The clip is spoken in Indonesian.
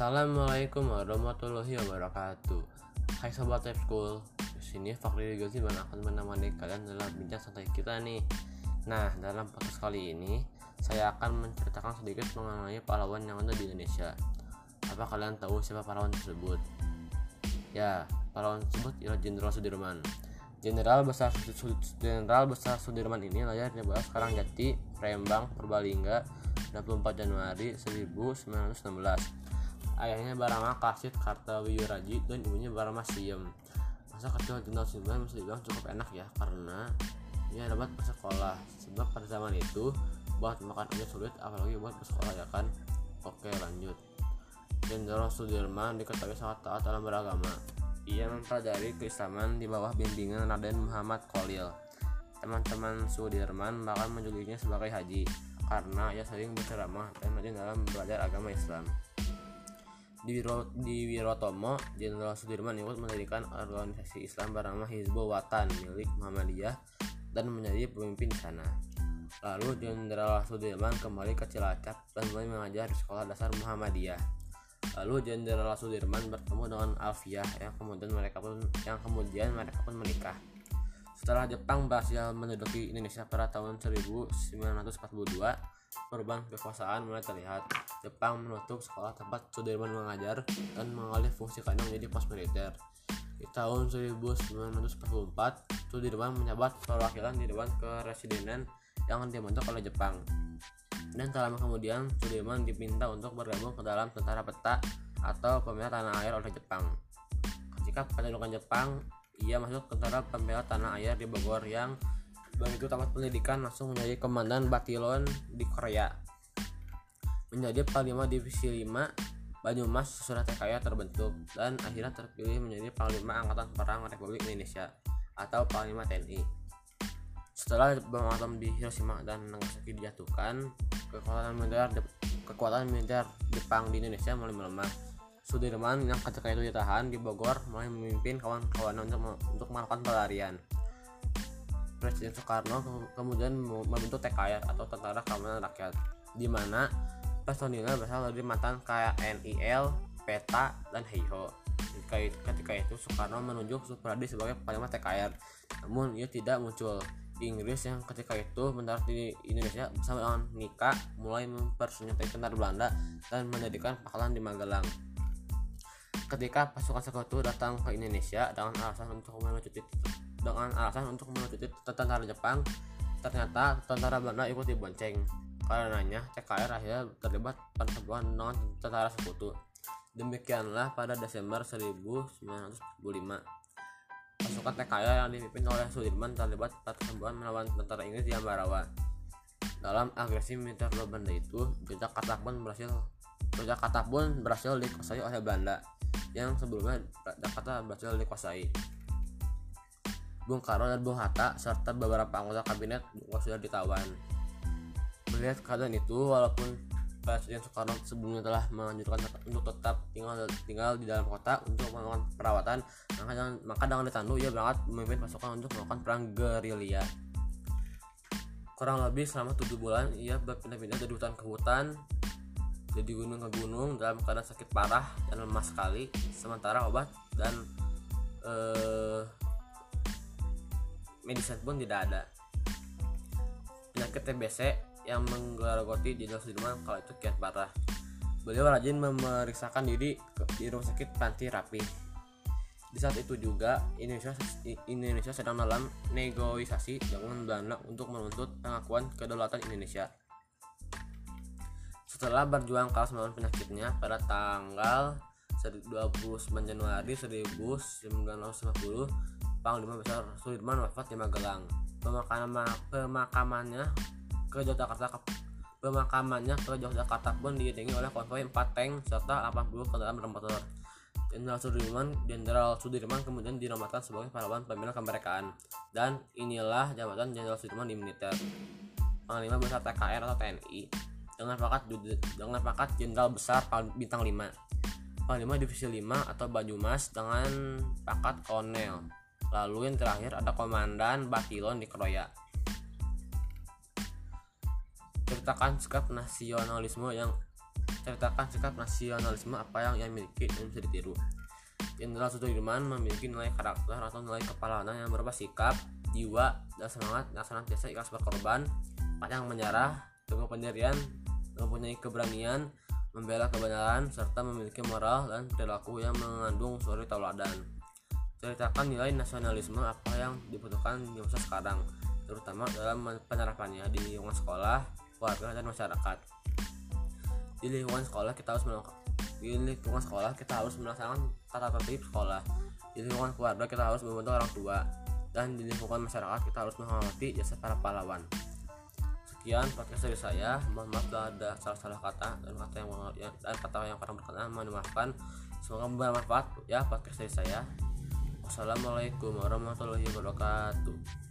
Assalamualaikum warahmatullahi wabarakatuh. Hai sobat Type School, di sini Fakri Gaziman akan menemani kalian dalam bincang santai kita nih. Nah, dalam podcast kali ini saya akan menceritakan sedikit mengenai pahlawan yang ada di Indonesia. Apa kalian tahu siapa pahlawan tersebut? Ya, pahlawan tersebut ialah Jenderal Sudirman. Jenderal besar Jenderal besar Sudirman ini lahir di sekarang Jati, Rembang, Purbalingga, 24 Januari 1916 ayahnya Barama Kasit Kartawiwiraji dan ibunya Barama Siem. Masa kecil Jenderal Sudirman bisa dibilang cukup enak ya karena ia dapat bersekolah. Sebab pada zaman itu buat makan aja sulit apalagi buat bersekolah ya kan? Oke lanjut. Jenderal Sudirman diketahui sangat taat dalam beragama. Ia mempelajari keislaman di bawah bimbingan Raden Muhammad Khalil. Teman-teman Sudirman bahkan menjulukinya sebagai haji karena ia sering berceramah dan rajin dalam belajar agama Islam di, Wiro, di Wirotomo, Jenderal Sudirman ikut mendirikan organisasi Islam bernama Hizbul Watan milik Muhammadiyah dan menjadi pemimpin sana. Lalu Jenderal Sudirman kembali ke Cilacap dan mulai mengajar di sekolah dasar Muhammadiyah. Lalu Jenderal Sudirman bertemu dengan Alfiah yang kemudian mereka pun yang kemudian mereka pun menikah. Setelah Jepang berhasil menduduki Indonesia pada tahun 1942, perubahan kekuasaan mulai terlihat. Jepang menutup sekolah tempat Sudirman mengajar dan mengalih fungsikannya menjadi pos militer. Di tahun 1944, Sudirman menjabat perwakilan di Dewan Kepresidenan yang dibentuk oleh Jepang. Dan tak lama kemudian, Sudirman diminta untuk bergabung ke dalam tentara peta atau pembela tanah air oleh Jepang. Ketika pendudukan Jepang, ia masuk tentara pembela tanah air di Bogor yang begitu tamat pendidikan langsung menjadi komandan batilon di Korea. Menjadi Panglima Divisi 5 Banyumas sesudah TKI terbentuk dan akhirnya terpilih menjadi Panglima Angkatan Perang Republik Indonesia atau Panglima TNI setelah bom atom di Hiroshima dan Nagasaki dijatuhkan kekuatan militer kekuatan militer Jepang di Indonesia mulai melemah Sudirman yang ketika itu ditahan di Bogor mulai memimpin kawan-kawannya untuk, untuk melakukan pelarian Presiden Soekarno kemudian membentuk TKR atau Tentara Keamanan Rakyat di mana personilnya berasal dari mantan KNIL, PETA, dan HEIHO. Ketika, itu Soekarno menunjuk Supradi sebagai panglima TKR, namun ia tidak muncul. Inggris yang ketika itu mendarat di Indonesia bersama dengan Nika mulai mempersenjatai tentara Belanda dan menjadikan pangkalan di Magelang. Ketika pasukan sekutu datang ke Indonesia dengan alasan untuk melucuti dengan alasan untuk menutupi tentara Jepang ternyata tentara Belanda ikut dibonceng. Karenanya TKR akhirnya terlibat pertempuran dengan tentara sekutu. Demikianlah pada Desember 1945 pasukan TKR yang dipimpin oleh Sudirman terlibat pertempuran melawan tentara Inggris di Ambarawa. Dalam agresi militer Belanda itu Jakarta pun berhasil Jakarta pun berhasil dikuasai oleh Belanda yang sebelumnya Jakarta berhasil dikuasai Bung Karno dan Bung Hatta serta beberapa anggota kabinet juga sudah ditawan. Melihat keadaan itu, walaupun Presiden Soekarno sebelumnya telah menganjurkan untuk tetap tinggal tinggal di dalam kota untuk melakukan perawatan, maka jangan maka dengan ditandu ia berangkat memimpin pasukan untuk melakukan perang gerilya. Kurang lebih selama tujuh bulan ia berpindah-pindah dari hutan ke hutan, dari gunung ke gunung dalam keadaan sakit parah dan lemah sekali. Sementara obat dan eh, medicine pun tidak ada penyakit TBC yang menggerogoti di Sudirman kalau itu kian parah beliau rajin memeriksakan diri di rumah sakit Panti Rapi di saat itu juga Indonesia Indonesia sedang dalam negosiasi dengan Belanda untuk menuntut pengakuan kedaulatan Indonesia. Setelah berjuang kalah melawan penyakitnya pada tanggal 29 Januari 1950 Panglima Besar Sudirman wafat di Magelang. Pemakaman, pemakamannya ke Yogyakarta pemakamannya ke Yogyakarta pun diiringi oleh konvoi 4 tank serta 80 kendaraan bermotor. Jenderal Sudirman, Jenderal Sudirman kemudian dinobatkan sebagai pahlawan pembela kemerdekaan. Dan inilah jabatan Jenderal Sudirman di militer. Panglima Besar TKR atau TNI dengan pangkat dengan pangkat Jenderal Besar bintang 5. Panglima Divisi 5 atau Banyumas dengan pangkat Kolonel Lalu yang terakhir ada komandan batilon di Kroya. Ceritakan sikap nasionalisme yang ceritakan sikap nasionalisme apa yang ia miliki dan bisa ditiru Jenderal Sudirman memiliki nilai karakter atau nilai kepalauanan yang berupa sikap, jiwa, dan semangat yang senantiasa ikhlas berkorban, yang menyerah, teguh pendirian, mempunyai keberanian, membela kebenaran, serta memiliki moral dan perilaku yang mengandung suri tauladan. Ceritakan nilai nasionalisme apa yang dibutuhkan di masa sekarang, terutama dalam penerapannya di lingkungan sekolah, keluarga, dan masyarakat. Di lingkungan sekolah kita harus di lingkungan sekolah kita harus melaksanakan tata tertib sekolah di lingkungan keluarga kita harus membantu orang tua dan di lingkungan masyarakat kita harus menghormati jasa para pahlawan sekian podcast dari saya. Mohon maaf bila ada salah-salah kata dan kata yang dan kata yang kurang berkenan. Mohon maafkan semoga bermanfaat ya podcast dari saya. Wassalamualaikum warahmatullahi wabarakatuh